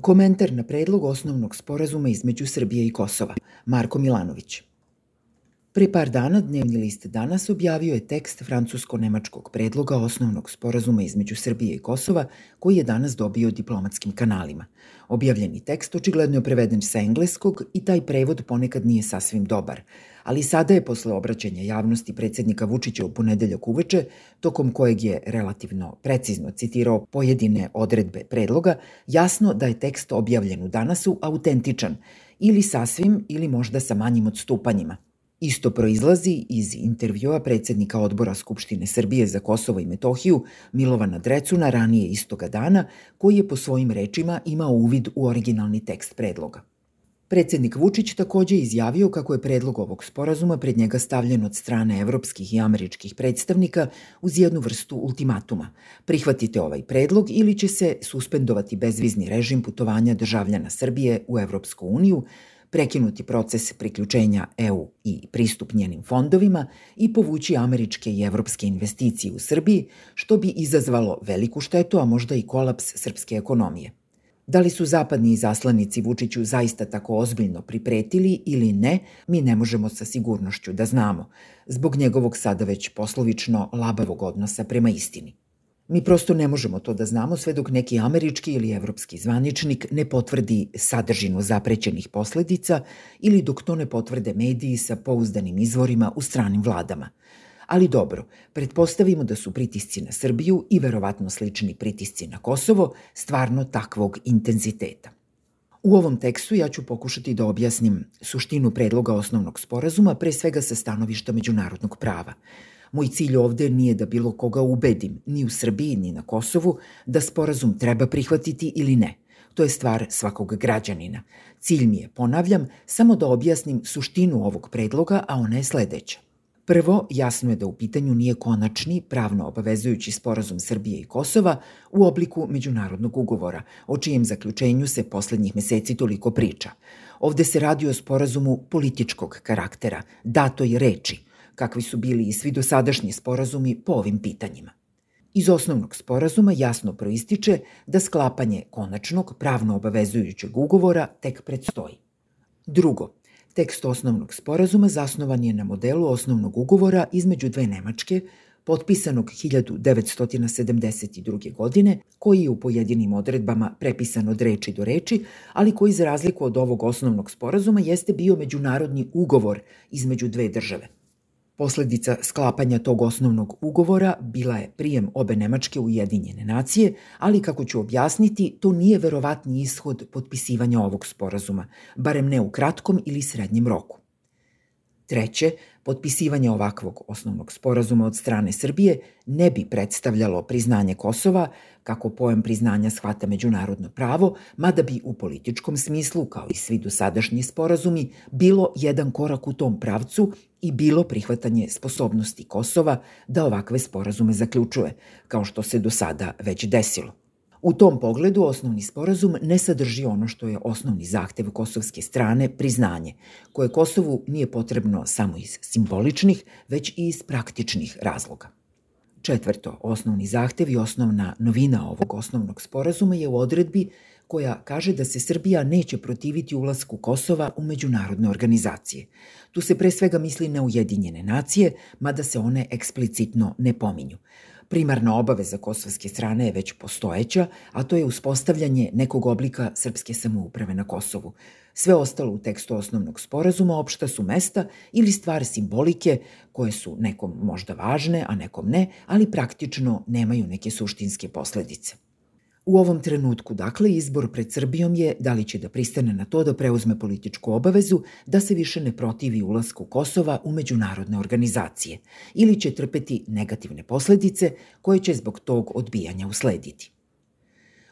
Komentar na predlog osnovnog sporazuma između Srbije i Kosova. Marko Milanović. Pre par dana dnevni list danas objavio je tekst francusko-nemačkog predloga osnovnog sporazuma između Srbije i Kosova koji je danas dobio diplomatskim kanalima. Objavljeni tekst očigledno je preveden sa engleskog i taj prevod ponekad nije sasvim dobar, ali sada je posle obraćanja javnosti predsednika Vučića u ponedeljak uveče, tokom kojeg je relativno precizno citirao pojedine odredbe predloga, jasno da je tekst objavljen u danasu autentičan ili sasvim ili možda sa manjim odstupanjima. Isto proizlazi iz intervjua predsednika odbora Skupštine Srbije za Kosovo i Metohiju Milovana Drecuna ranije istoga dana, koji je po svojim rečima imao uvid u originalni tekst predloga. Predsednik Vučić takođe izjavio kako je predlog ovog sporazuma pred njega stavljen od strane evropskih i američkih predstavnika uz jednu vrstu ultimatuma. Prihvatite ovaj predlog ili će se suspendovati bezvizni režim putovanja državljana Srbije u Evropsku uniju, prekinuti proces priključenja EU i pristup njenim fondovima i povući američke i evropske investicije u Srbiji, što bi izazvalo veliku štetu, a možda i kolaps srpske ekonomije. Da li su zapadni izaslanici Vučiću zaista tako ozbiljno pripretili ili ne, mi ne možemo sa sigurnošću da znamo, zbog njegovog sada već poslovično labavog odnosa prema istini. Mi prosto ne možemo to da znamo sve dok neki američki ili evropski zvaničnik ne potvrdi sadržinu zaprećenih posledica ili dok to ne potvrde mediji sa pouzdanim izvorima u stranim vladama. Ali dobro, pretpostavimo da su pritisci na Srbiju i verovatno slični pritisci na Kosovo stvarno takvog intenziteta. U ovom tekstu ja ću pokušati da objasnim suštinu predloga osnovnog sporazuma, pre svega sa stanovišta međunarodnog prava – Moj cilj ovde nije da bilo koga ubedim, ni u Srbiji, ni na Kosovu, da sporazum treba prihvatiti ili ne. To je stvar svakog građanina. Cilj mi je, ponavljam, samo da objasnim suštinu ovog predloga, a ona je sledeća. Prvo, jasno je da u pitanju nije konačni, pravno obavezujući sporazum Srbije i Kosova u obliku međunarodnog ugovora, o čijem zaključenju se poslednjih meseci toliko priča. Ovde se radi o sporazumu političkog karaktera, datoj reči, kakvi su bili i svi dosadašnji sporazumi po ovim pitanjima. Iz osnovnog sporazuma jasno proističe da sklapanje konačnog pravno obavezujućeg ugovora tek predstoji. Drugo, tekst osnovnog sporazuma zasnovan je na modelu osnovnog ugovora između dve Nemačke, potpisanog 1972. godine, koji je u pojedinim odredbama prepisan od reči do reči, ali koji za razliku od ovog osnovnog sporazuma jeste bio međunarodni ugovor između dve države. Posledica sklapanja tog osnovnog ugovora bila je prijem obe Nemačke Ujedinjene nacije, ali kako ću objasniti, to nije verovatni ishod potpisivanja ovog sporazuma, barem ne u kratkom ili srednjem roku. Treće, potpisivanje ovakvog osnovnog sporazuma od strane Srbije ne bi predstavljalo priznanje Kosova, kako pojem priznanja shvata međunarodno pravo, mada bi u političkom smislu, kao i svi dosadašnji sporazumi, bilo jedan korak u tom pravcu i bilo prihvatanje sposobnosti Kosova da ovakve sporazume zaključuje, kao što se do sada već desilo. U tom pogledu osnovni sporazum ne sadrži ono što je osnovni zahtev kosovske strane, priznanje, koje Kosovu nije potrebno samo iz simboličnih, već i iz praktičnih razloga. Četvrto, osnovni zahtev i osnovna novina ovog osnovnog sporazuma je u odredbi koja kaže da se Srbija neće protiviti ulasku Kosova u međunarodne organizacije. Tu se pre svega misli na Ujedinjene nacije, mada se one eksplicitno ne pominju. Primarna obaveza kosovske strane je već postojeća, a to je uspostavljanje nekog oblika srpske samouprave na Kosovu. Sve ostalo u tekstu osnovnog sporazuma opšta su mesta ili stvari simbolike koje su nekom možda važne, a nekom ne, ali praktično nemaju neke suštinske posledice. U ovom trenutku, dakle, izbor pred Srbijom je da li će da pristane na to da preuzme političku obavezu da se više ne protivi ulasku Kosova u međunarodne organizacije ili će trpeti negativne posledice koje će zbog tog odbijanja uslediti.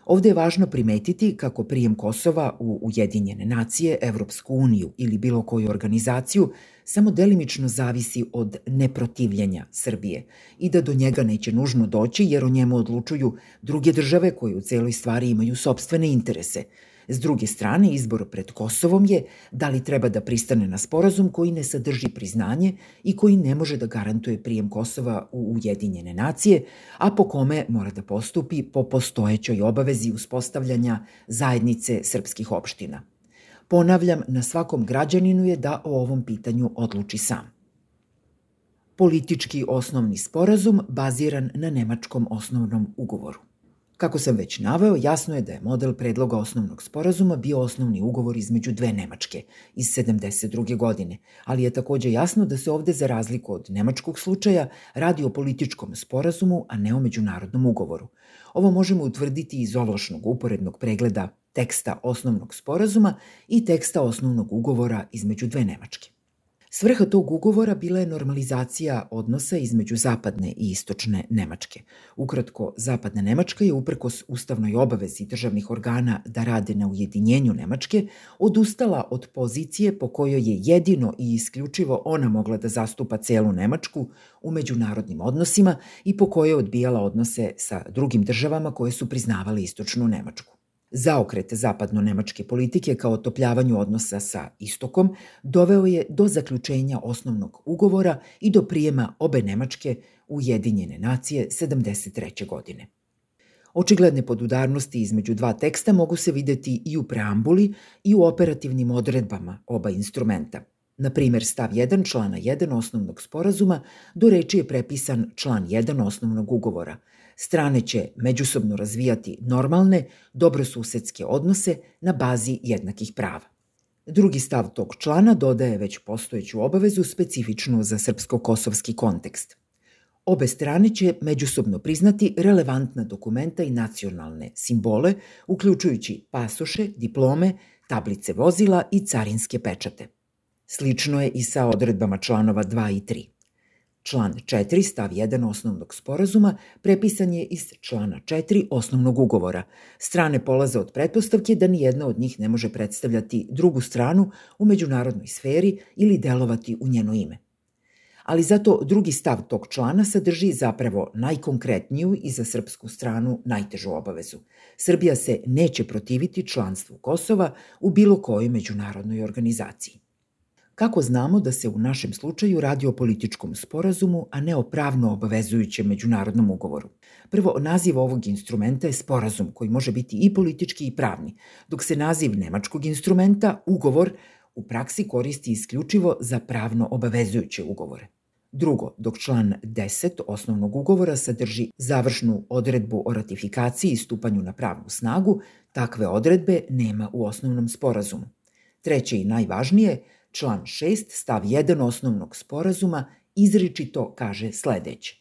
Ovde je važno primetiti kako prijem Kosova u Ujedinjene nacije, Evropsku uniju ili bilo koju organizaciju samo delimično zavisi od neprotivljenja Srbije i da do njega neće nužno doći jer o njemu odlučuju druge države koje u celoj stvari imaju sobstvene interese, S druge strane, izbor pred Kosovom je da li treba da pristane na sporazum koji ne sadrži priznanje i koji ne može da garantuje prijem Kosova u Ujedinjene nacije, a po kome mora da postupi po postojećoj obavezi uspostavljanja zajednice srpskih opština. Ponavljam, na svakom građaninu je da o ovom pitanju odluči sam. Politički osnovni sporazum baziran na nemačkom osnovnom ugovoru. Kako sam već naveo, jasno je da je model predloga osnovnog sporazuma bio osnovni ugovor između dve Nemačke iz 72. godine, ali je takođe jasno da se ovde za razliku od nemačkog slučaja radi o političkom sporazumu, a ne o međunarodnom ugovoru. Ovo možemo utvrditi iz ovlašnog uporednog pregleda teksta osnovnog sporazuma i teksta osnovnog ugovora između dve Nemačke. Svrha tog ugovora bila je normalizacija odnosa između zapadne i istočne Nemačke. Ukratko, zapadna Nemačka je uprkos ustavnoj obavezi državnih organa da rade na ujedinjenju Nemačke, odustala od pozicije po kojoj je jedino i isključivo ona mogla da zastupa celu Nemačku u međunarodnim odnosima i po kojoj je odbijala odnose sa drugim državama koje su priznavale istočnu Nemačku. Zaokret zapadno-nemačke politike kao otopljavanju odnosa sa istokom doveo je do zaključenja osnovnog ugovora i do prijema obe Nemačke u Jedinjene nacije 73. godine. Očigledne podudarnosti između dva teksta mogu se videti i u preambuli i u operativnim odredbama oba instrumenta. Na primer, stav 1 člana 1 osnovnog sporazuma do reči je prepisan član 1 osnovnog ugovora – Strane će međusobno razvijati normalne, dobrosusedske odnose na bazi jednakih prava. Drugi stav tog člana dodaje već postojeću obavezu specifičnu za srpsko-kosovski kontekst. Obe strane će međusobno priznati relevantna dokumenta i nacionalne simbole, uključujući pasoše, diplome, tablice vozila i carinske pečate. Slično je i sa odredbama članova 2 i 3. Član 4 stav 1 osnovnog sporazuma prepisan je iz člana 4 osnovnog ugovora. Strane polaze od pretpostavke da ni jedna od njih ne može predstavljati drugu stranu u međunarodnoj sferi ili delovati u njeno ime. Ali zato drugi stav tog člana sadrži zapravo najkonkretniju i za srpsku stranu najtežu obavezu. Srbija se neće protiviti članstvu Kosova u bilo kojoj međunarodnoj organizaciji. Kako znamo da se u našem slučaju radi o političkom sporazumu, a ne o pravno obavezujućem međunarodnom ugovoru? Prvo, naziv ovog instrumenta je sporazum koji može biti i politički i pravni, dok se naziv nemačkog instrumenta, ugovor, u praksi koristi isključivo za pravno obavezujuće ugovore. Drugo, dok član 10 osnovnog ugovora sadrži završnu odredbu o ratifikaciji i stupanju na pravnu snagu, takve odredbe nema u osnovnom sporazumu. Treće i najvažnije, Član 6 stav 1 osnovnog sporazuma izričito kaže sledeće.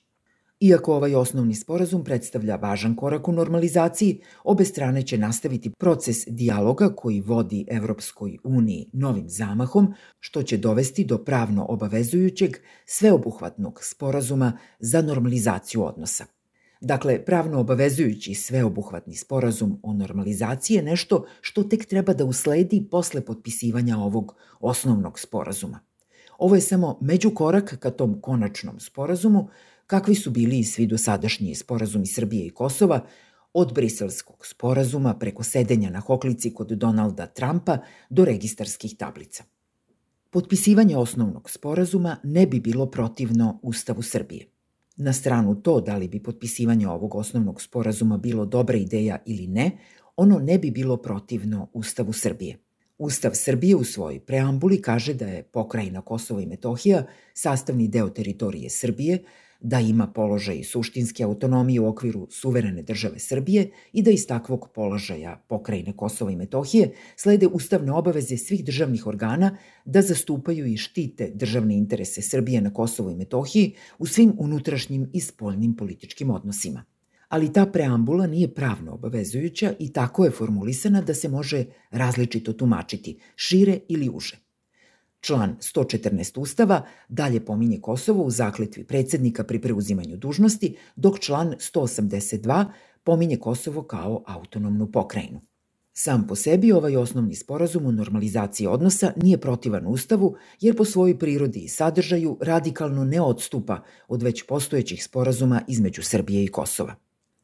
Iako ovaj osnovni sporazum predstavlja važan korak u normalizaciji, obe strane će nastaviti proces dijaloga koji vodi Evropskoj uniji novim zamahom, što će dovesti do pravno obavezujućeg, sveobuhvatnog sporazuma za normalizaciju odnosa. Dakle, pravno obavezujući sveobuhvatni sporazum o normalizaciji je nešto što tek treba da usledi posle potpisivanja ovog osnovnog sporazuma. Ovo je samo međukorak ka tom konačnom sporazumu, kakvi su bili i svi dosadašnji sporazumi Srbije i Kosova, od briselskog sporazuma preko sedenja na hoklici kod Donalda Trumpa do registarskih tablica. Potpisivanje osnovnog sporazuma ne bi bilo protivno Ustavu Srbije. Na stranu to da li bi potpisivanje ovog osnovnog sporazuma bilo dobra ideja ili ne, ono ne bi bilo protivno Ustavu Srbije. Ustav Srbije u svojoj preambuli kaže da je pokrajina Kosovo i Metohija sastavni deo teritorije Srbije, da ima položaj suštinske autonomije u okviru suverene države Srbije i da iz takvog položaja pokrajine Kosova i Metohije slede ustavne obaveze svih državnih organa da zastupaju i štite državne interese Srbije na Kosovu i Metohiji u svim unutrašnjim i spoljnim političkim odnosima. Ali ta preambula nije pravno obavezujuća i tako je formulisana da se može različito tumačiti, šire ili uže. Član 114 Ustava dalje pominje Kosovo u zakletvi predsednika pri preuzimanju dužnosti, dok član 182 pominje Kosovo kao autonomnu pokrajinu. Sam po sebi ovaj osnovni sporazum o normalizaciji odnosa nije protivan Ustavu, jer po svojoj prirodi i sadržaju radikalno ne odstupa od već postojećih sporazuma između Srbije i Kosova.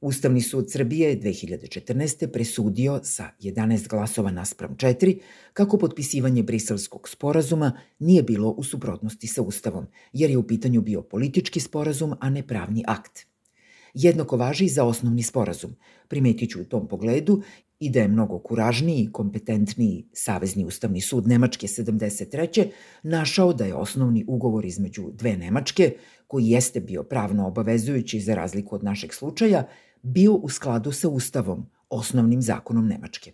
Ustavni sud Srbije je 2014. presudio sa 11 glasova naspram 4 kako potpisivanje briselskog sporazuma nije bilo u suprotnosti sa Ustavom, jer je u pitanju bio politički sporazum, a ne pravni akt. Jednako važi i za osnovni sporazum. Primetiću u tom pogledu i da je mnogo kuražniji i kompetentniji Savezni ustavni sud Nemačke 73. našao da je osnovni ugovor između dve Nemačke, koji jeste bio pravno obavezujući za razliku od našeg slučaja, bio u skladu sa Ustavom, osnovnim zakonom Nemačke.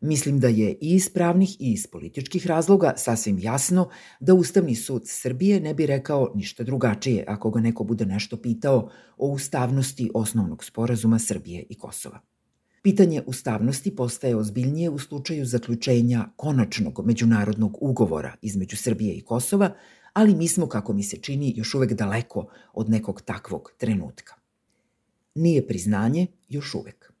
Mislim da je i iz pravnih i iz političkih razloga sasvim jasno da Ustavni sud Srbije ne bi rekao ništa drugačije ako ga neko bude nešto pitao o ustavnosti osnovnog sporazuma Srbije i Kosova. Pitanje ustavnosti postaje ozbiljnije u slučaju zaključenja konačnog međunarodnog ugovora između Srbije i Kosova, ali mi smo, kako mi se čini, još uvek daleko od nekog takvog trenutka. Nije priznanje još uvek.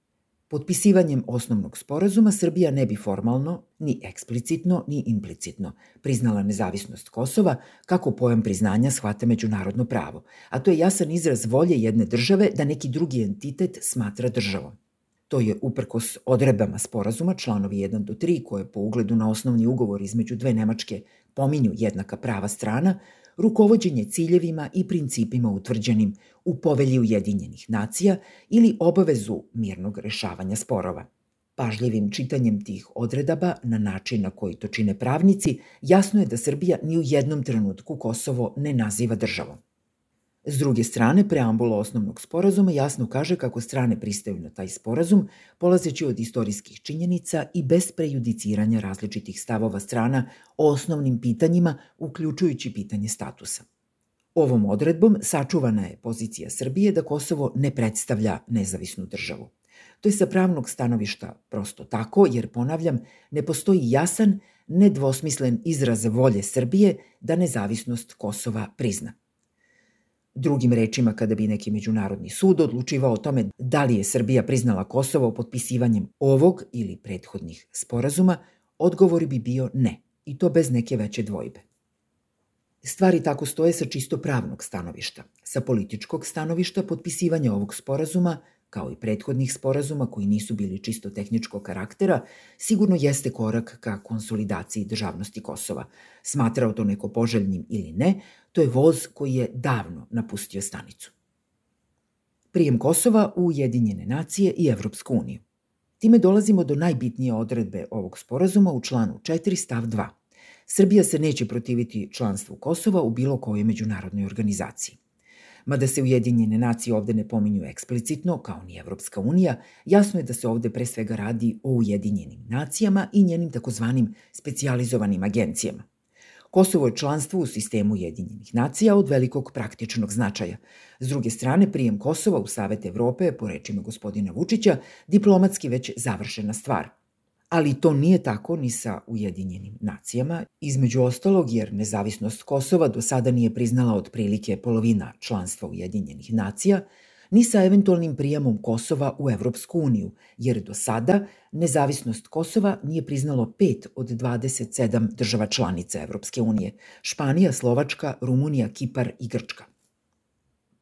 Potpisivanjem osnovnog sporazuma Srbija ne bi formalno, ni eksplicitno, ni implicitno priznala nezavisnost Kosova kako pojam priznanja shvata međunarodno pravo, a to je jasan izraz volje jedne države da neki drugi entitet smatra državom. To je uprkos odrebama sporazuma, članovi 1 do 3, koje po ugledu na osnovni ugovor između dve Nemačke pominju jednaka prava strana, rukovođenje ciljevima i principima utvrđenim u povelji Ujedinjenih nacija ili obavezu mirnog rešavanja sporova. Pažljivim čitanjem tih odredaba na način na koji to čine pravnici, jasno je da Srbija ni u jednom trenutku Kosovo ne naziva državom. S druge strane, preambula osnovnog sporazuma jasno kaže kako strane pristaju na taj sporazum, polazeći od istorijskih činjenica i bez prejudiciranja različitih stavova strana o osnovnim pitanjima, uključujući pitanje statusa. Ovom odredbom sačuvana je pozicija Srbije da Kosovo ne predstavlja nezavisnu državu. To je sa pravnog stanovišta prosto tako, jer, ponavljam, ne postoji jasan, nedvosmislen izraz volje Srbije da nezavisnost Kosova prizna. Drugim rečima, kada bi neki međunarodni sud odlučivao o tome da li je Srbija priznala Kosovo potpisivanjem ovog ili prethodnih sporazuma, odgovor bi bio ne, i to bez neke veće dvojbe. Stvari tako stoje sa čisto pravnog stanovišta. Sa političkog stanovišta potpisivanje ovog sporazuma kao i prethodnih sporazuma koji nisu bili čisto tehničkog karaktera, sigurno jeste korak ka konsolidaciji državnosti Kosova. Smatrao to neko poželjnim ili ne, to je voz koji je davno napustio stanicu. Prijem Kosova u Ujedinjene nacije i Evropsku uniju. Time dolazimo do najbitnije odredbe ovog sporazuma u članu 4 stav 2. Srbija se neće protiviti članstvu Kosova u bilo kojoj međunarodnoj organizaciji. Mada se Ujedinjene nacije ovde ne pominju eksplicitno, kao ni Evropska unija, jasno je da se ovde pre svega radi o Ujedinjenim nacijama i njenim takozvanim specijalizovanim agencijama. Kosovo je članstvo u sistemu Ujedinjenih nacija od velikog praktičnog značaja. S druge strane, prijem Kosova u Savet Evrope po rečima gospodina Vučića, diplomatski već završena stvar – ali to nije tako ni sa Ujedinjenim nacijama, između ostalog jer nezavisnost Kosova do sada nije priznala otprilike polovina članstva Ujedinjenih nacija, ni sa eventualnim prijemom Kosova u Evropsku uniju, jer do sada nezavisnost Kosova nije priznalo pet od 27 država članica Evropske unije, Španija, Slovačka, Rumunija, Kipar i Grčka.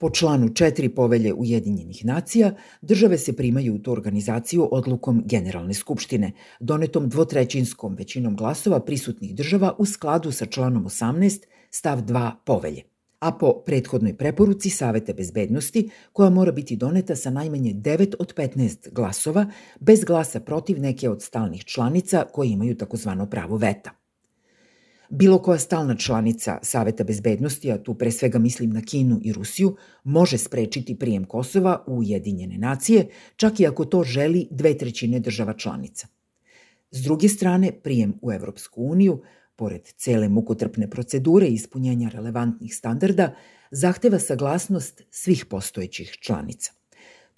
Po članu 4 povelje Ujedinjenih nacija, države se primaju u tu organizaciju odlukom Generalne skupštine, donetom dvotrećinskom većinom glasova prisutnih država u skladu sa članom 18 stav 2 povelje a po prethodnoj preporuci Saveta bezbednosti, koja mora biti doneta sa najmanje 9 od 15 glasova, bez glasa protiv neke od stalnih članica koje imaju takozvano pravo veta. Bilo koja stalna članica Saveta bezbednosti, a tu pre svega mislim na Kinu i Rusiju, može sprečiti prijem Kosova u Ujedinjene nacije, čak i ako to želi dve trećine država članica. S druge strane, prijem u Evropsku uniju, pored cele mukotrpne procedure i ispunjenja relevantnih standarda, zahteva saglasnost svih postojećih članica.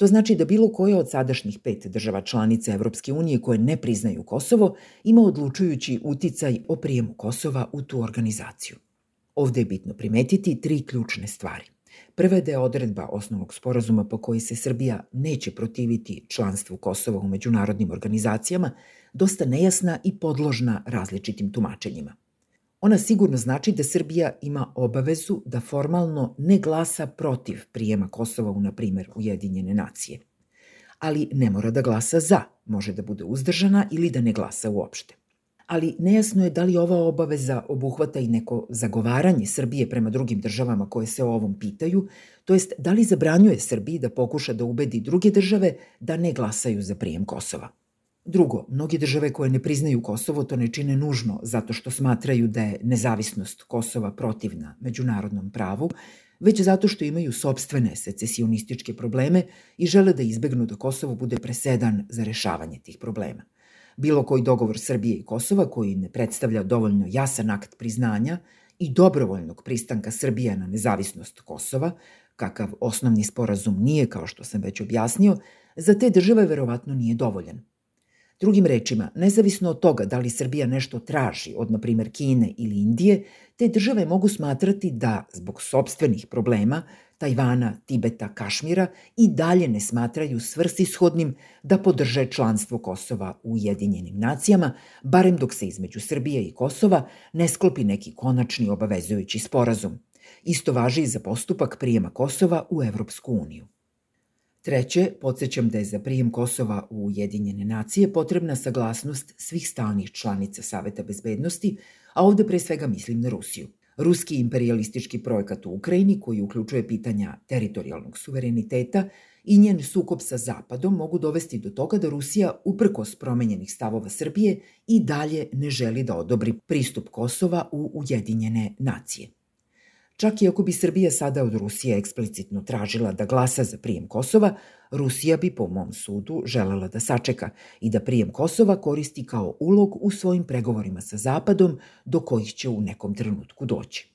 To znači da bilo koja od sadašnjih pet država članica Evropske unije koje ne priznaju Kosovo ima odlučujući uticaj o prijemu Kosova u tu organizaciju. Ovde je bitno primetiti tri ključne stvari. Prva je da je odredba osnovnog sporazuma po kojoj se Srbija neće protiviti članstvu Kosova u međunarodnim organizacijama dosta nejasna i podložna različitim tumačenjima. Ona sigurno znači da Srbija ima obavezu da formalno ne glasa protiv prijema Kosova u, na primer, Ujedinjene nacije. ali ne mora da glasa za, može da bude uzdržana ili da ne glasa uopšte. Ali nejasno je da li ova obaveza obuhvata i neko zagovaranje Srbije prema drugim državama koje se o ovom pitaju, to jest da li zabranjuje Srbiji da pokuša da ubedi druge države da ne glasaju za prijem Kosova. Drugo, mnogi države koje ne priznaju Kosovo to ne čine nužno zato što smatraju da je nezavisnost Kosova protivna međunarodnom pravu, već zato što imaju sobstvene secesionističke probleme i žele da izbegnu da Kosovo bude presedan za rešavanje tih problema. Bilo koji dogovor Srbije i Kosova koji ne predstavlja dovoljno jasan akt priznanja i dobrovoljnog pristanka Srbije na nezavisnost Kosova, kakav osnovni sporazum nije, kao što sam već objasnio, za te države verovatno nije dovoljan. Drugim rečima, nezavisno od toga da li Srbija nešto traži od, na primer, Kine ili Indije, te države mogu smatrati da, zbog sobstvenih problema, Tajvana, Tibeta, Kašmira i dalje ne smatraju svrsishodnim da podrže članstvo Kosova u Ujedinjenim nacijama, barem dok se između Srbije i Kosova ne sklopi neki konačni obavezujući sporazum. Isto važi i za postupak prijema Kosova u Evropsku uniju. Treće, podsjećam da je za prijem Kosova u Ujedinjene nacije potrebna saglasnost svih stalnih članica Saveta bezbednosti, a ovde pre svega mislim na Rusiju. Ruski imperialistički projekat u Ukrajini, koji uključuje pitanja teritorijalnog suvereniteta i njen sukob sa Zapadom mogu dovesti do toga da Rusija, uprkos promenjenih stavova Srbije, i dalje ne želi da odobri pristup Kosova u Ujedinjene nacije. Čak i ako bi Srbija sada od Rusije eksplicitno tražila da glasa za prijem Kosova, Rusija bi po mom sudu želela da sačeka i da prijem Kosova koristi kao ulog u svojim pregovorima sa Zapadom do kojih će u nekom trenutku doći.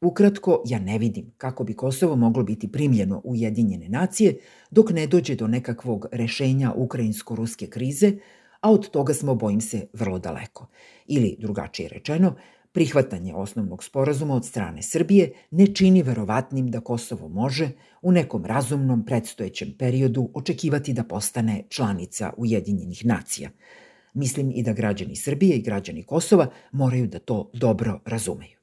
Ukratko, ja ne vidim kako bi Kosovo moglo biti primljeno u Ujedinjene nacije dok ne dođe do nekakvog rešenja ukrajinsko-ruske krize, a od toga smo, bojim se, vrlo daleko. Ili, drugačije rečeno, Prihvatanje osnovnog sporazuma od strane Srbije ne čini verovatnim da Kosovo može u nekom razumnom predstojećem periodu očekivati da postane članica Ujedinjenih nacija. Mislim i da građani Srbije i građani Kosova moraju da to dobro razumeju.